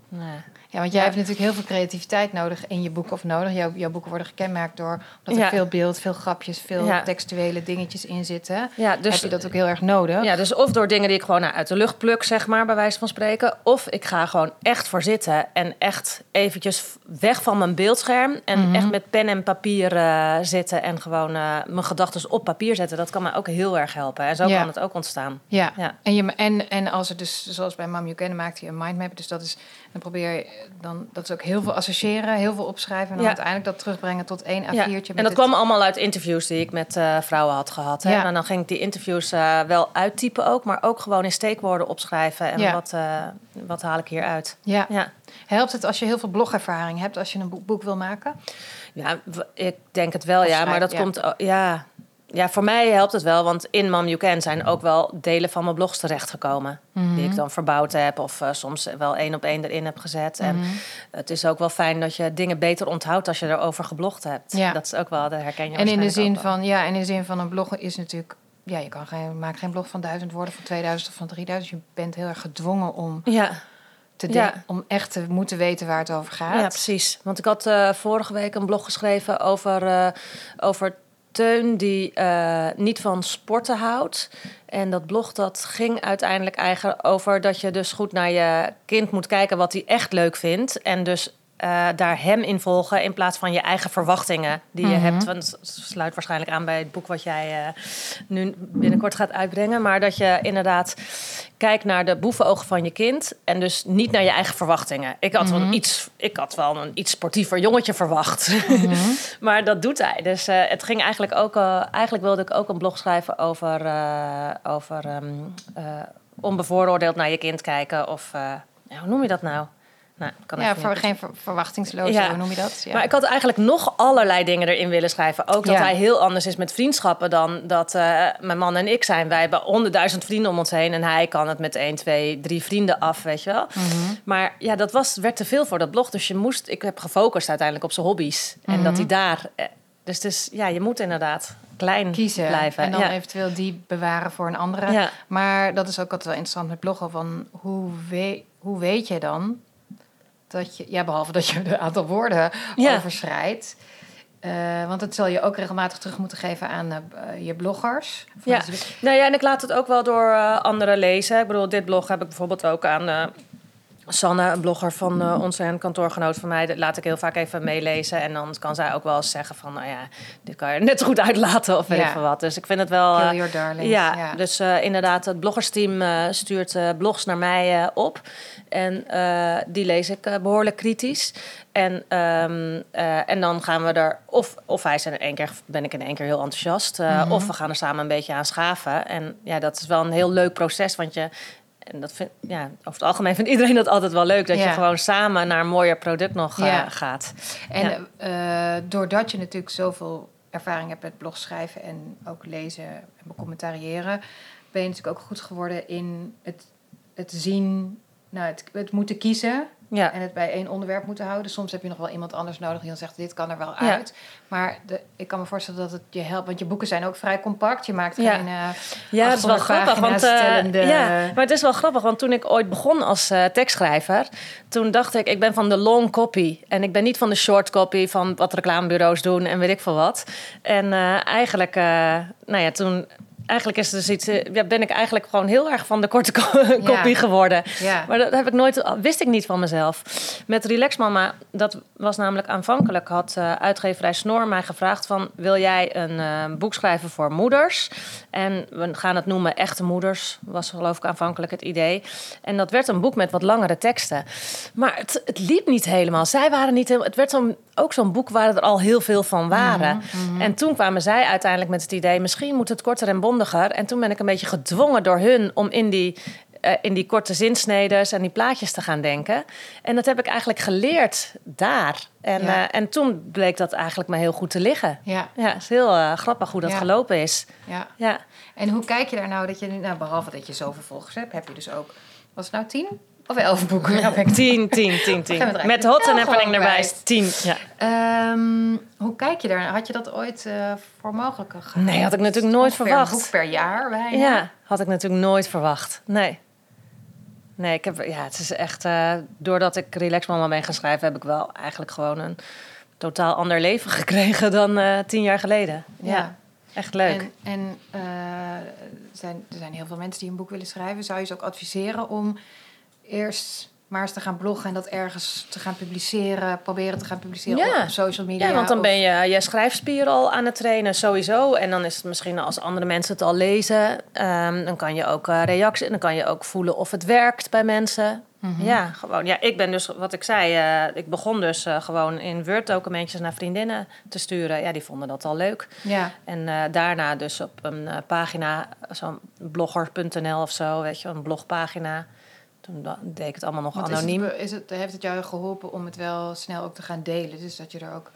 Nee. Ja, want jij hebt natuurlijk heel veel creativiteit nodig in je boek of nodig. Jouw, jouw boeken worden gekenmerkt door dat er veel beeld, veel grapjes, veel textuele dingetjes in zitten. Ja, dus heb je dat ook heel erg nodig. Ja, dus of door dingen die ik gewoon uit de lucht pluk, zeg maar, bij wijze van spreken. Of ik ga gewoon echt voor zitten en echt eventjes weg van mijn beeldscherm. En mhm. echt met pen en papier uh, zitten en gewoon uh, mijn gedachten op papier zetten. Dat kan mij ook heel erg helpen. En zo kan het ook ontstaan. Ja, En, je, en, en als het dus, zoals bij Mam You Can, maakt hij een mindmap. Dus dat is, dan probeer je dan dat is ook heel veel associëren, heel veel opschrijven en dan uiteindelijk dat terugbrengen tot één A4'tje. En dat kwam allemaal uit interviews die ik met uh, vrouwen had gehad. Hè? En dan ging ik die interviews uh, wel uittypen ook, maar ook gewoon in steekwoorden opschrijven. En wat, uh, wat haal ik hier uit? Ja. ja. Helpt het als je heel veel blogervaring hebt als je een boek, boek wil maken? Ja, ik denk het wel, ja. Maar dat komt, ja, ja, voor mij helpt het wel, want in Mam You Can zijn ook wel delen van mijn blogs terechtgekomen. Mm Die ik dan verbouwd heb of uh, soms wel één op één erin heb gezet. En mhm. het is ook wel fijn dat je dingen beter onthoudt als je erover geblogd hebt. Ja. Dat is ook wel, de herken je En in de zin van, ja, en in de zin van een blog is natuurlijk... Ja, je kan geen, maak geen blog van duizend woorden, van 2000 of van 3000. Je bent heel erg gedwongen om... Ja. Te ja. om echt te moeten weten waar het over gaat. Ja, precies. Want ik had uh, vorige week een blog geschreven over, uh, over Teun die uh, niet van sporten houdt. En dat blog dat ging uiteindelijk eigenlijk over dat je dus goed naar je kind moet kijken wat hij echt leuk vindt. En dus uh, daar hem in volgen in plaats van je eigen verwachtingen die je mhm. hebt. Want het sluit waarschijnlijk aan bij het boek wat jij uh, nu binnenkort gaat uitbrengen. Maar dat je inderdaad kijkt naar de boevenogen van je kind en dus niet naar je eigen verwachtingen. Ik had, wel, mhm. iets, ik had wel een iets sportiever jongetje verwacht. Mhm. maar dat doet hij. Dus uh, het ging eigenlijk ook... eigenlijk wilde ik ook een blog schrijven over, over um, onbevooroordeeld naar je kind kijken. Of hoe noem je dat nou? Nou, kan ja, voor geen verwachtingsloos, hoe noem je dat? Ja. Maar ik had eigenlijk nog allerlei dingen erin willen schrijven. Ook dat hij heel anders is met vriendschappen dan dat uh, mijn man en ik zijn. Wij hebben honderdduizend vrienden om ons heen en hij kan het met één, twee, drie vrienden af, weet je wel. Mhm. Maar ja, dat was, werd te veel voor dat blog. Dus je moest, ik heb gefocust uiteindelijk op zijn hobby's. En dat mhm. hij daar, eh, dus, dus ja, je moet inderdaad klein kiezen blijven. En dan eventueel die bewaren voor een andere. Maar dat is ook altijd wel interessant met bloggen. Van hoe, we, hoe weet je dan dat je, ja, behalve dat je een aantal woorden ja. overschrijdt. Uh, want dat zal je ook regelmatig terug moeten geven aan uh, je bloggers. Ja, nou ja, en ik laat het ook wel door uh, anderen lezen. Ik bedoel, dit blog heb ik bijvoorbeeld ook aan Sanne, een blogger van uh, ons en kantoorgenoot van mij, dat laat ik heel vaak even meelezen. En dan kan zij ook wel eens zeggen van, nou ja, dit kan je net goed uitlaten of weet ja. ik wat. Dus ik vind het wel... Kill your darling. Ja, dus uh, inderdaad, het bloggersteam stuurt blogs naar mij op. En die lees ik behoorlijk kritisch. En, um, en dan gaan we er, of, of hij is in één keer, ben ik in één keer heel enthousiast. Mm -hmm. Of we gaan er samen een beetje aan schaven. En ja, dat is wel een heel leuk proces, want je en dat vind, ja, over het algemeen vindt iedereen dat altijd wel leuk. Dat je gewoon samen naar een mooier product nog uh, gaat. En uh, doordat je natuurlijk zoveel ervaring hebt met blogschrijven en ook lezen en becommentariëren, ben je natuurlijk ook goed geworden in het, het zien, nou, het, het moeten kiezen. Ja. En het bij één onderwerp moeten houden. Soms heb je nog wel iemand anders nodig die dan zegt: dit kan er wel uit. Maar de, ik kan me voorstellen dat het je helpt. Want je boeken zijn ook vrij compact. Je maakt ja. geen. Uh, ja, het is wel grappig. Want, uh, ja, maar het is wel grappig. Want toen ik ooit begon als uh, tekstschrijver. Toen dacht ik: ik ben van de long copy. En ik ben niet van de short copy van wat reclamebureaus doen en weet ik veel wat. En eigenlijk, nou ja, toen eigenlijk is het dus iets, eh, ja, ben ik eigenlijk gewoon heel erg van de korte ko- kopie geworden. Ja. Maar dat heb ik nooit, wist ik niet van mezelf. Met Relax Mama, dat was namelijk aanvankelijk, had eh, uitgeverij Snor mij gevraagd van, wil jij een eh, boek schrijven voor moeders? En we gaan het noemen Echte Moeders, was geloof ik aanvankelijk het idee. En dat werd een boek met wat langere teksten. Maar het, het liep niet helemaal. Zij waren niet helemaal, het werd zo'n, ook zo'n boek waar er al heel veel van waren. En toen kwamen zij uiteindelijk met het idee, misschien moet het korter en bondiger. En toen ben ik een beetje gedwongen door hun om in die, eh, in die korte zinsnedes en die plaatjes te gaan denken. En dat heb ik eigenlijk geleerd daar. En, Ja. eh, en toen bleek dat eigenlijk me heel goed te liggen. Ja, Ja, het is heel eh, grappig hoe dat Ja. gelopen is. ja. Ja. En hoe kijk je daar nou dat je, nu- nou, behalve dat je zoveel volgers hebt, heb je dus ook, was het nou tien of elf boeken? Ben ik- 10, 10, 10, 10. Gaan we er Met hot en happening erbij bij. is 10. Ja. Ehm, hoe kijk je daar? Had je dat ooit eh, voor mogelijk gehouden? Nee, had ik natuurlijk nooit verwacht. Een boek per jaar bijna. Ja, had ik natuurlijk nooit verwacht. Nee. Nee, ik heb, ja, het is echt. eh, doordat ik Relax Mama ben gaan schrijven, heb ik wel eigenlijk gewoon een totaal ander leven gekregen dan eh, tien jaar geleden. Ja, Ja. echt leuk. En, en zijn, er zijn heel veel mensen die een boek willen schrijven. Zou je ze ook adviseren om eerst maar eens te gaan bloggen en dat ergens te gaan publiceren, proberen te gaan publiceren Ja. op, op social media? Ja, want dan of- ben je je schrijfspier al aan het trainen, sowieso. En dan is het misschien als andere mensen het al lezen, ehm, dan kan je ook eh, reacties, dan kan je ook voelen of het werkt bij mensen. Mhm. Ja, gewoon. Ja, ik ben dus, wat ik zei, eh, ik begon dus eh, gewoon in Word-documentjes naar vriendinnen te sturen. Ja, die vonden dat al leuk. Ja, En daarna dus op een pagina, zo'n blogger.nl of zo, weet je, een blogpagina. Toen da- deed ik het allemaal nog want is anoniem. het, is het, heeft het jou geholpen om het wel snel ook te gaan delen? Dus dat je er ook...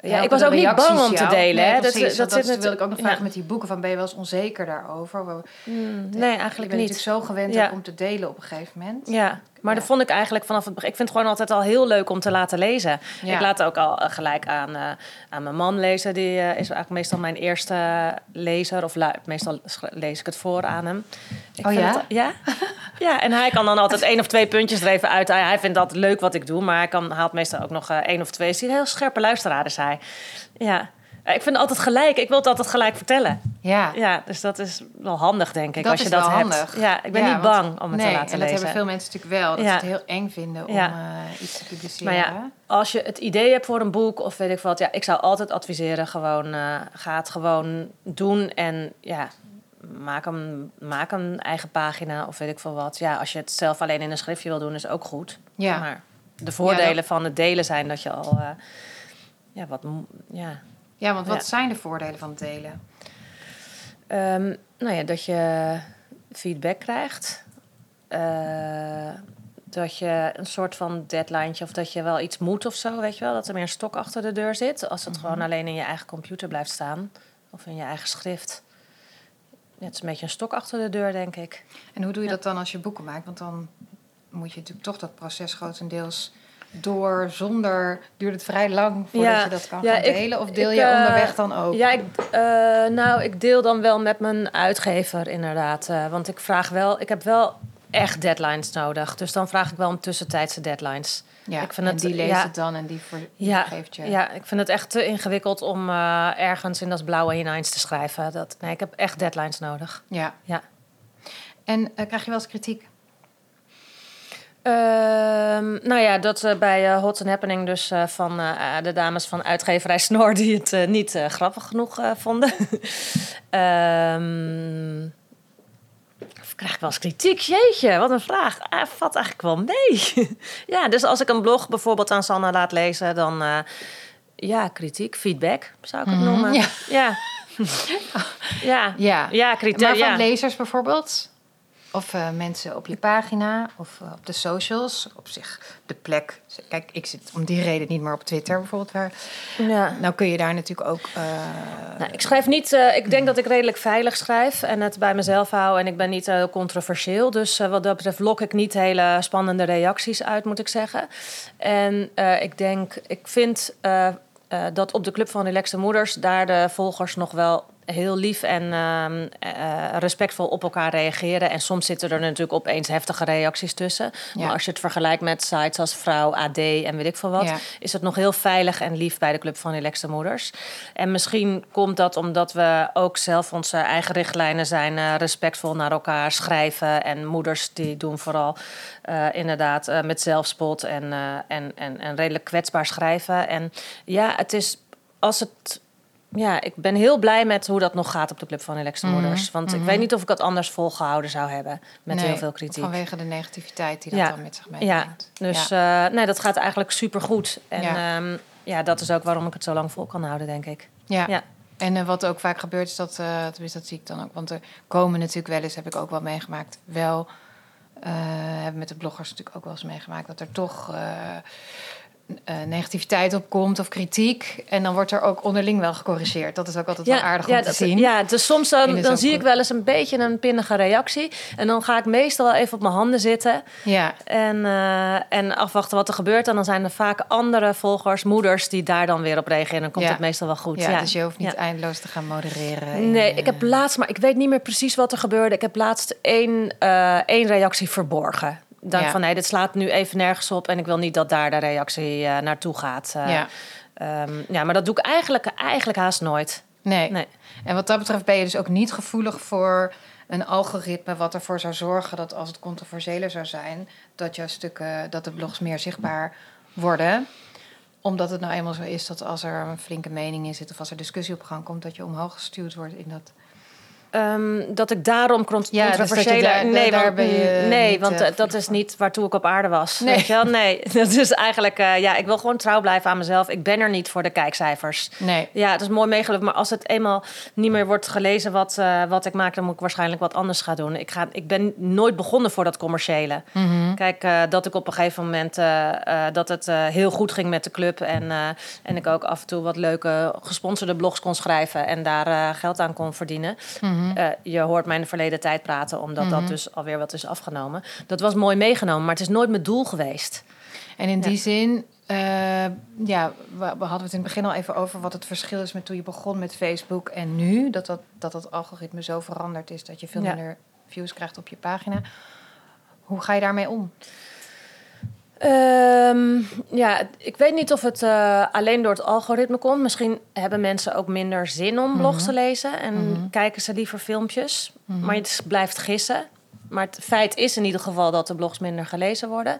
ja, ik was ook niet bang om te delen. Nee, hè. precies, dat, dat, zit dat wil ik ook nog vragen ja. met die boeken. Van, ben je wel eens onzeker daarover? Mm, Je nee, eigenlijk bent niet. natuurlijk zo gewend Ja. om te delen op een gegeven moment. Ja, maar Ja. dat vond ik eigenlijk vanaf het begin. Ik vind het gewoon altijd al heel leuk om te laten lezen. Ja. Ik laat ook al eh, gelijk aan, eh, aan mijn man lezen. Die eh, is eigenlijk meestal mijn eerste lezer. Of meestal lees ik het voor aan hem. Ik Oh ja? het- ja? ja, en hij kan dan altijd één of twee puntjes er even uit. Hij, hij vindt dat leuk wat ik doe. Maar hij kan, haalt meestal ook nog één of twee. Is hij een heel scherpe luisteraar, is hij. Ja. Eh, Ik vind het altijd gelijk. Ik wil het altijd gelijk vertellen. Ja, Ja, dus dat is wel handig, denk ik, Dat als je dat wel hebt. handig. Ja, ik ben Ja, niet want- bang om het nee, te laten en dat lezen. hebben veel mensen natuurlijk wel. Dat Ja. ze het heel eng vinden om Ja. eh, iets te publiceren. Maar ja, als je het idee hebt voor een boek of weet ik wat, ja, ik zou altijd adviseren: gewoon eh, ga het gewoon doen en ja, maak een, maak een eigen pagina of weet ik veel wat. Ja, als je het zelf alleen in een schriftje wil doen, is ook goed. Ja. Maar de voordelen dat- van het delen zijn dat je al, ja, wat, ja, Ja, want wat Ja. zijn de voordelen van het delen? Ehm, nou ja, dat je feedback krijgt. Eh, dat je een soort van deadline of dat je wel iets moet of zo, weet je wel. Dat er meer een stok achter de deur zit. Als het gewoon alleen in je eigen computer blijft staan. Of in je eigen schrift. Het is een beetje een stok achter de deur, denk ik. En hoe doe je Ja. dat dan als je boeken maakt? Want dan moet je natuurlijk toch dat proces grotendeels door, zonder... Duurt het vrij lang voordat Ja. je dat kan Ja, gaan ik- delen? Of deel ik, je eh, onderweg dan ook? Ja, ik, eh, nou, ik deel dan wel met mijn uitgever inderdaad. eh, want ik vraag wel, ik heb wel echt deadlines nodig. Dus dan vraag ik wel om tussentijdse deadlines. Ja, ik vind en het- die leest ja. het dan en die, voor, Ja, geeft je... Ja, ik vind het echt te ingewikkeld om ergens in dat blauwe hineins te schrijven. Dat, nee, ik heb echt deadlines nodig. Ja. Ja. En krijg je wel eens kritiek? Ehm, nou ja, dat eh, bij eh, Hot and Happening dus eh, van de dames van uitgeverij Snor... die het niet grappig genoeg vonden. Ehm, of krijg ik wel eens kritiek? Jeetje, wat een vraag. Ah, valt eigenlijk wel mee. ja, dus als ik een blog bijvoorbeeld aan Sanne laat lezen... dan ja, kritiek, feedback zou ik het Mhm, noemen. ja. Ja. ja. Ja. Ja, kritiek. Maar van ja. lezers bijvoorbeeld? Of eh, mensen op je pagina of eh, op de socials? Op zich de plek. Kijk, ik zit om die reden niet meer op Twitter bijvoorbeeld. Waar, ja. nou kun je daar natuurlijk ook... eh, Nou, ik schrijf niet. ik denk dat ik redelijk veilig schrijf en het bij mezelf hou. En ik ben niet heel controversieel. Dus wat dat betreft lok ik niet hele spannende reacties uit, moet ik zeggen. En ik denk, ik vind dat op de Club van Relaxte Moeders daar de volgers nog wel heel lief en ehm, eh, respectvol op elkaar reageren. En soms zitten er natuurlijk opeens heftige reacties tussen. Ja. Maar als je het vergelijkt met sites als Vrouw, AD en weet ik veel wat, Ja. is het nog heel veilig en lief bij de Club van Relaxte Moeders. En misschien komt dat omdat we ook zelf onze eigen richtlijnen zijn, eh, respectvol naar elkaar schrijven. En moeders die doen vooral eh, inderdaad met zelfspot en, en, en, en redelijk kwetsbaar schrijven. En ja, het is als het. Ja, ik ben heel blij met hoe dat nog gaat op de Club van Relaxte Mhm, Moeders. Want ik mhm. weet niet of ik het anders volgehouden zou hebben met Nee, heel veel kritiek. Vanwege de negativiteit die dat Ja. dan met zich Ja, meebrengt. dus eh, nee, dat gaat eigenlijk supergoed. En Ja. ja. ja, dat is ook waarom ik het zo lang vol kan houden, denk ik. Ja. Ja. En eh, wat ook vaak gebeurt is dat, eh tenminste dat zie ik dan ook, want er komen natuurlijk wel eens, heb ik ook wel meegemaakt, wel hebben met de bloggers natuurlijk ook wel eens meegemaakt dat er toch negativiteit op komt of kritiek. En dan wordt er ook onderling wel gecorrigeerd. Dat is ook altijd wel aardig om te dat- zien. Ja, dus soms En dan, dan zie ik wel eens een beetje een pinnige reactie. En dan ga ik meestal wel even op mijn handen zitten. ja. En, eh, en afwachten wat er gebeurt. En dan zijn er vaak andere volgers, moeders, die daar dan weer op reageren. Dan komt Ja. het meestal wel goed. Ja, dus je hoeft niet eindeloos te gaan modereren. Nee, eh, ik heb laatst, maar ik weet niet meer precies wat er gebeurde. Ik heb laatst één, eh, één reactie verborgen. Dan Ja. van nee, dit slaat nu even nergens op en ik wil niet dat daar de reactie eh, naartoe gaat. Eh, Ja. ehm, ja, maar dat doe ik eigenlijk, eigenlijk haast nooit. Nee. Nee. En wat dat betreft ben je dus ook niet gevoelig voor een algoritme wat ervoor zou zorgen dat als het controversiëler zou zijn, dat jouw stukken, dat de blogs meer zichtbaar worden. Omdat het nou eenmaal zo is dat als er een flinke mening in zit of als er discussie op gang komt, dat je omhoog gestuurd wordt in dat. Ehm, dat ik daarom Ja, dus controversiële... daar- nee, daar want, je nee, niet, want eh, eh, dat is niet waartoe ik op aarde was. Nee. Weet je wel? Nee, dat is eigenlijk... eh, ja, ik wil gewoon trouw blijven aan mezelf. Ik ben er niet voor de kijkcijfers. Nee. Ja, het is mooi meegelukt. Maar als het eenmaal niet meer wordt gelezen wat, wat ik maak... dan moet ik waarschijnlijk wat anders gaan doen. Ik, ga, ik ben nooit begonnen voor dat commerciële. Mhm. Kijk, dat ik op een gegeven moment... dat het heel goed ging met de club. En, en ik ook af en toe wat leuke gesponsorde blogs kon schrijven... en daar geld aan kon verdienen. Mhm. Eh, je hoort mij in de verleden tijd praten... omdat Mhm. dat dus alweer wat is afgenomen. Dat was mooi meegenomen, maar het is nooit mijn doel geweest. En in die zin, eh, ja, we, we hadden het in het begin al even over wat het verschil is met toen je begon met Facebook en nu. Dat dat, dat, dat algoritme zo veranderd is dat je veel Ja. minder views krijgt op je pagina. Hoe ga je daarmee om? Ehm, ja, ik weet niet of het eh, alleen door het algoritme komt. Misschien hebben mensen ook minder zin om blogs Mhm. te lezen en Mhm. kijken ze liever filmpjes. Mhm. Maar het blijft gissen. Maar het feit is in ieder geval dat de blogs minder gelezen worden.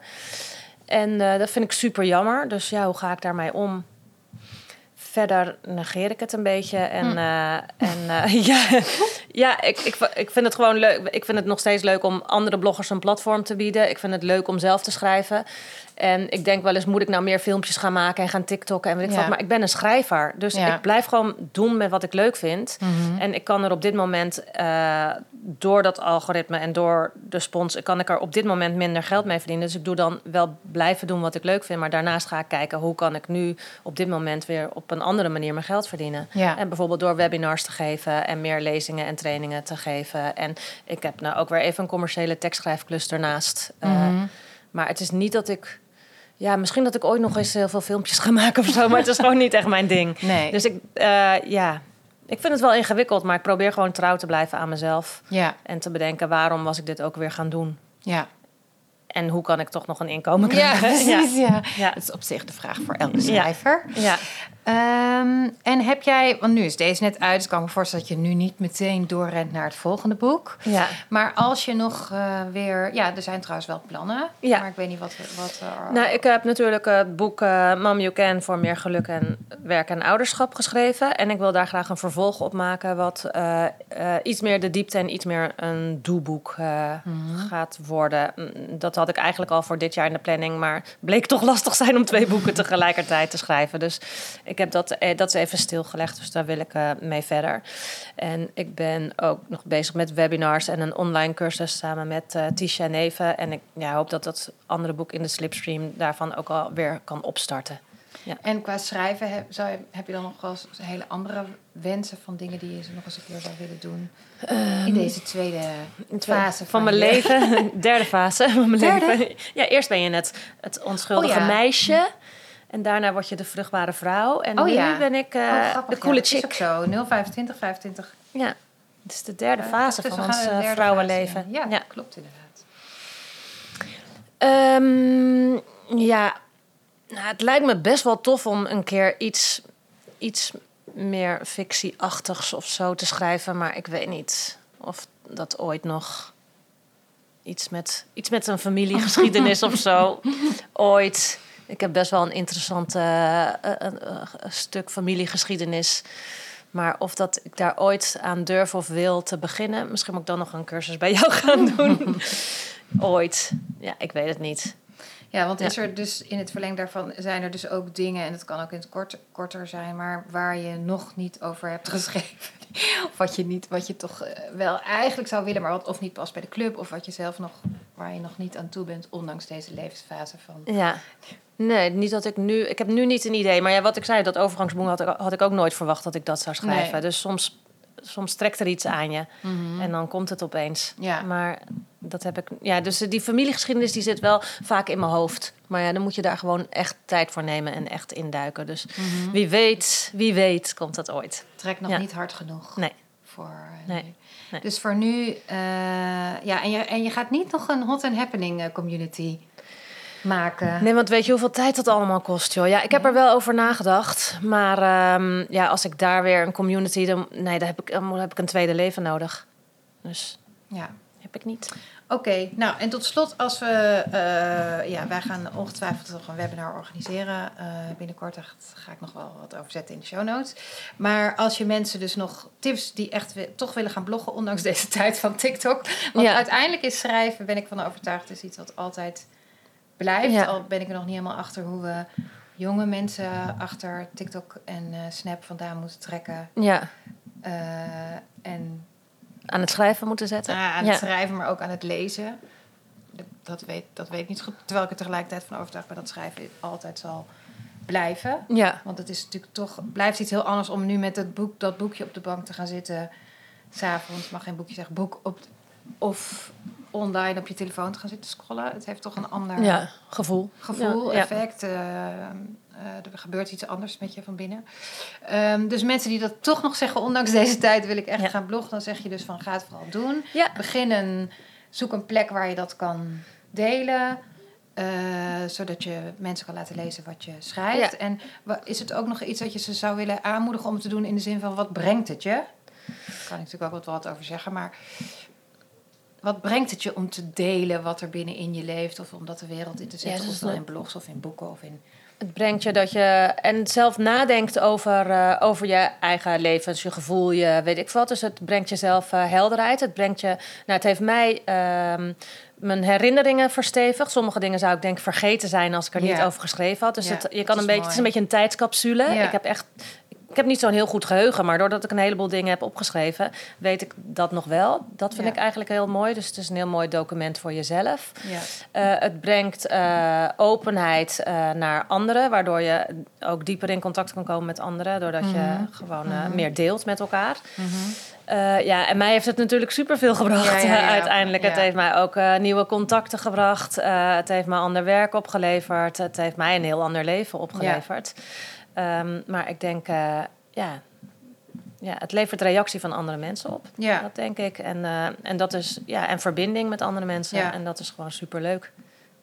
En eh, dat vind ik super jammer. Dus ja, hoe ga ik daarmee om? Verder negeer ik het een beetje. En, Hm. eh, en eh, ja, ja ik, ik, ik vind het gewoon leuk. Ik vind het nog steeds leuk om andere bloggers een platform te bieden. Ik vind het leuk om zelf te schrijven. En ik denk wel eens, moet ik nou meer filmpjes gaan maken en gaan TikTokken en weet ik Ja. wat. Maar ik ben een schrijver. Dus Ja. ik blijf gewoon doen met wat ik leuk vind. En ik kan er op dit moment, eh, door dat algoritme en door de spons, kan ik er op dit moment minder geld mee verdienen. Dus ik doe dan wel blijven doen wat ik leuk vind. Maar daarnaast ga ik kijken, hoe kan ik nu op dit moment weer op een andere manier mijn geld verdienen. Ja. En bijvoorbeeld door webinars te geven en meer lezingen en trainingen te geven. En ik heb nou ook weer even een commerciële tekstschrijfcluster naast. Eh, Mhm. maar het is niet dat ik... Ja, misschien dat ik ooit nog eens heel veel filmpjes ga maken of zo. Maar het is gewoon niet echt mijn ding. Nee. Dus ik, eh, ja, ik vind het wel ingewikkeld, maar ik probeer gewoon trouw te blijven aan mezelf. ja, En te bedenken, waarom was ik dit ook weer gaan doen? ja. En hoe kan ik toch nog een inkomen Ja, krijgen? precies. Ja. Ja. Dat is op zich de vraag voor elke schrijver. Ja. Ehm, en heb jij, want nu is deze net uit, dus ik kan me voorstellen dat je nu niet meteen doorrent naar het volgende boek. Ja. Maar als je nog eh, weer, ja, er zijn trouwens wel plannen, Ja. maar ik weet niet wat, wat. Nou, ik heb natuurlijk het boek eh Mom You Can voor meer geluk en werk en ouderschap geschreven. En ik wil daar graag een vervolg op maken, wat eh, iets meer de diepte en iets meer een doeboek Mhm. gaat worden. Mm, Dat had ik eigenlijk al voor dit jaar in de planning, maar bleek toch lastig zijn om twee boeken tegelijkertijd te schrijven. Dus ik heb dat, eh, dat is even stilgelegd, dus daar wil ik eh, mee verder. En ik ben ook nog bezig met webinars en een online cursus samen met eh Tisha Neven. En ik ja, hoop dat dat andere boek in de slipstream daarvan ook alweer kan opstarten. En qua schrijven, heb, zou je, heb je dan nog wel eens hele andere wensen van dingen die je nog eens een keer zou willen doen? in deze tweede fase van, mijn je- leven, derde fase van mijn Derde? leven. Ja, eerst ben je het, het onschuldige Oh ja. meisje. En daarna word je de vruchtbare vrouw. En Oh nu ja. ben ik eh, Oh, grappig, de coole ja, chick. zo. 025, 25 Ja, het is de derde Eh, fase dus van ons de eh, vrouwenleven. fase. Ja, klopt inderdaad. Ehm, ja, nou, het lijkt me best wel tof om een keer iets, iets meer fictieachtigs of zo te schrijven. Maar ik weet niet of dat ooit nog iets met, iets met een familiegeschiedenis of zo. Ooit. Ik heb best wel een interessant eh, eh, eh, stuk familiegeschiedenis. Maar of dat ik daar ooit aan durf of wil te beginnen. Misschien moet ik dan nog een cursus bij jou gaan doen. ooit. Ja, ik weet het niet. Ja, want is er dus in het verleng daarvan zijn er dus ook dingen, en dat kan ook in het kort, korter zijn, maar waar je nog niet over hebt geschreven. of wat je niet, wat je toch eh, wel eigenlijk zou willen, maar wat of niet past bij de club, of wat je zelf nog, waar je nog niet aan toe bent, ondanks deze levensfase van. Ja. Nee, niet dat ik nu... Ik heb nu niet een idee. Maar ja, wat ik zei, dat overgangsboek had ik, had ik ook nooit verwacht dat ik dat zou schrijven. Nee. Dus soms, soms trekt er iets aan je. En dan komt het opeens. Ja. Maar dat heb ik... Ja, dus die familiegeschiedenis die zit wel vaak in mijn hoofd. Maar ja, dan moet je daar gewoon echt tijd voor nemen en echt induiken. Dus wie weet, wie weet, komt dat ooit. Trek nog Ja. niet hard genoeg. Nee. Voor, eh. Nee. Dus voor nu, eh, ja, en je, en je gaat niet nog een hot and happening eh, community maken. Nee, want weet je hoeveel tijd dat allemaal kost, joh? Ja, ik heb er wel over nagedacht. Maar ehm, ja, als ik daar weer een community... Dan, nee, dan heb ik, dan heb ik een tweede leven nodig. Dus Ja. heb ik niet. Oké, nou en tot slot, als we, eh, ja, wij gaan ongetwijfeld nog een webinar organiseren. Eh, binnenkort daar ga ik nog wel wat over zetten in de show notes. Maar als je mensen dus nog tips die echt toch willen gaan bloggen, ondanks deze tijd van TikTok. Want Ja. uiteindelijk is schrijven, ben ik van overtuigd, is iets wat altijd blijft. Ja. Al ben ik er nog niet helemaal achter hoe we jonge mensen achter TikTok en eh, Snap vandaan moeten trekken. Ja, Eh, en aan het schrijven moeten zetten. ja, aan ja. het schrijven, maar ook aan het lezen. Dat weet, dat weet ik niet goed. Terwijl ik er tegelijkertijd van overtuigd ben dat schrijven altijd zal blijven. Ja, Want het is natuurlijk toch, blijft iets heel anders om nu met het boek, dat boekje op de bank te gaan zitten. S'avonds, mag geen boekje zeggen, boek op, of online op je telefoon te gaan zitten scrollen. Het heeft toch een ander ja, gevoel. gevoel, effect. eh, eh, er gebeurt iets anders met je van binnen. Ehm, dus mensen die dat toch nog zeggen, ondanks deze tijd wil ik echt gaan bloggen. Dan zeg je dus van ga het vooral doen. Ja. Begin een, zoek een plek waar je dat kan delen. eh, zodat je mensen kan laten lezen wat je schrijft. Ja. En is het ook nog iets dat je ze zou willen aanmoedigen om te doen in de zin van wat brengt het je? Daar kan ik natuurlijk ook wat, wat over zeggen, maar wat brengt het je om te delen wat er binnenin je leeft of om dat de wereld in te zetten? Ja, dat of dan in blogs of in boeken of in. Het brengt je dat je en zelf nadenkt over, eh, over je eigen levens, je gevoel, je weet ik wat. Dus het brengt jezelf eh helderheid. Het brengt je. Nou, het heeft mij ehm, mijn herinneringen verstevigd. Sommige dingen zou ik denk vergeten zijn als ik er niet over geschreven had. Dus het, je kan is een beetje, mooi. het is een beetje een tijdscapsule. Ik heb echt. Ik heb niet zo'n heel goed geheugen, maar doordat ik een heleboel dingen heb opgeschreven, weet ik dat nog wel. Dat vind Ja. ik eigenlijk heel mooi. Dus het is een heel mooi document voor jezelf. Ja. Eh, het brengt eh, openheid eh, naar anderen, waardoor je ook dieper in contact kan komen met anderen, doordat je Mhm. gewoon eh, meer deelt met elkaar. Eh, ja, en mij heeft het natuurlijk superveel gebracht Ja, ja, ja. uiteindelijk. Het heeft mij ook nieuwe contacten gebracht. Het heeft me ander werk opgeleverd. Het heeft mij een heel ander leven opgeleverd. Ehm, maar ik denk, eh, ja, ja, het levert reactie van andere mensen op. Ja. Dat denk ik. En, eh, en dat is ja, en verbinding met andere mensen. Ja. En dat is gewoon superleuk.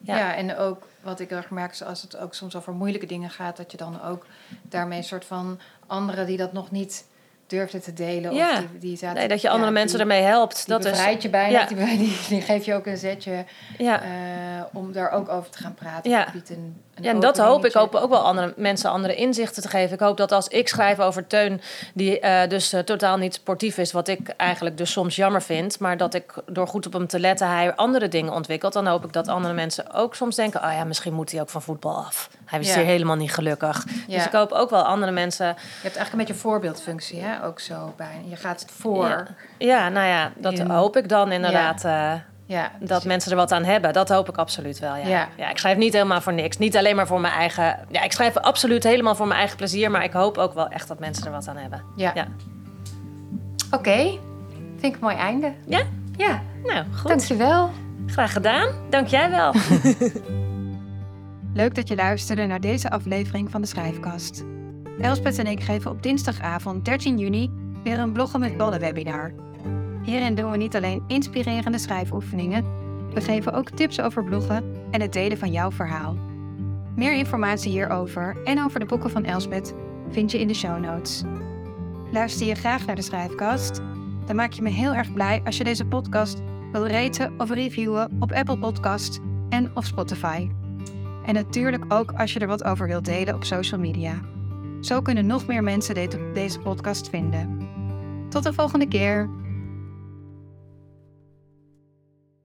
Ja. Ja. en ook wat ik heel erg merk, is als het ook soms over moeilijke dingen gaat, dat je dan ook daarmee een soort van anderen die dat nog niet durfden te delen. Ja. Of die, die zaten, Nee, dat je andere ja, mensen ermee helpt. Die dat is, bevrijdt je bijna, ja. die, die, die geef je ook een zetje ja. eh, om daar ook over te gaan praten. Ja. Het biedt een, een Ja, en dat hoop ik. hoop ook wel andere mensen andere inzichten te geven. Ik hoop dat als ik schrijf over Teun, die eh, dus eh, totaal niet sportief is, wat ik eigenlijk dus soms jammer vind, maar dat ik door goed op hem te letten hij andere dingen ontwikkelt, dan hoop ik dat andere mensen ook soms denken: oh ja, misschien moet hij ook van voetbal af. Hij is Ja. hier helemaal niet gelukkig. Ja. Dus ik hoop ook wel andere mensen. Je hebt eigenlijk een beetje een voorbeeldfunctie, hè? ook zo bij. Je gaat voor. Ja, ja, nou ja, dat In- hoop ik dan inderdaad. eh, Ja, dat dus- mensen er wat aan hebben. Dat hoop ik absoluut wel. Ja. Ja. Ja. ik schrijf niet helemaal voor niks. Niet alleen maar voor mijn eigen. Ja, ik schrijf absoluut helemaal voor mijn eigen plezier. Maar ik hoop ook wel echt dat mensen er wat aan hebben. Ja. Ja. Oké, vind ik een mooi einde. Ja? Ja, Nou, goed. dankjewel. Graag gedaan. Dank jij wel. Leuk dat je luisterde naar deze aflevering van de Schrijfkast. Elspeth en ik geven op dinsdagavond 13 juni weer een Bloggen met Ballen webinar. Hierin doen we niet alleen inspirerende schrijfoefeningen, we geven ook tips over bloggen en het delen van jouw verhaal. Meer informatie hierover en over de boeken van Elsbeth vind je in de show notes. Luister je graag naar de schrijfkast? Dan maak je me heel erg blij als je deze podcast wil raten of reviewen op Apple Podcasts en of Spotify. En natuurlijk ook als je er wat over wilt delen op social media. Zo kunnen nog meer mensen deze podcast vinden. Tot de volgende keer.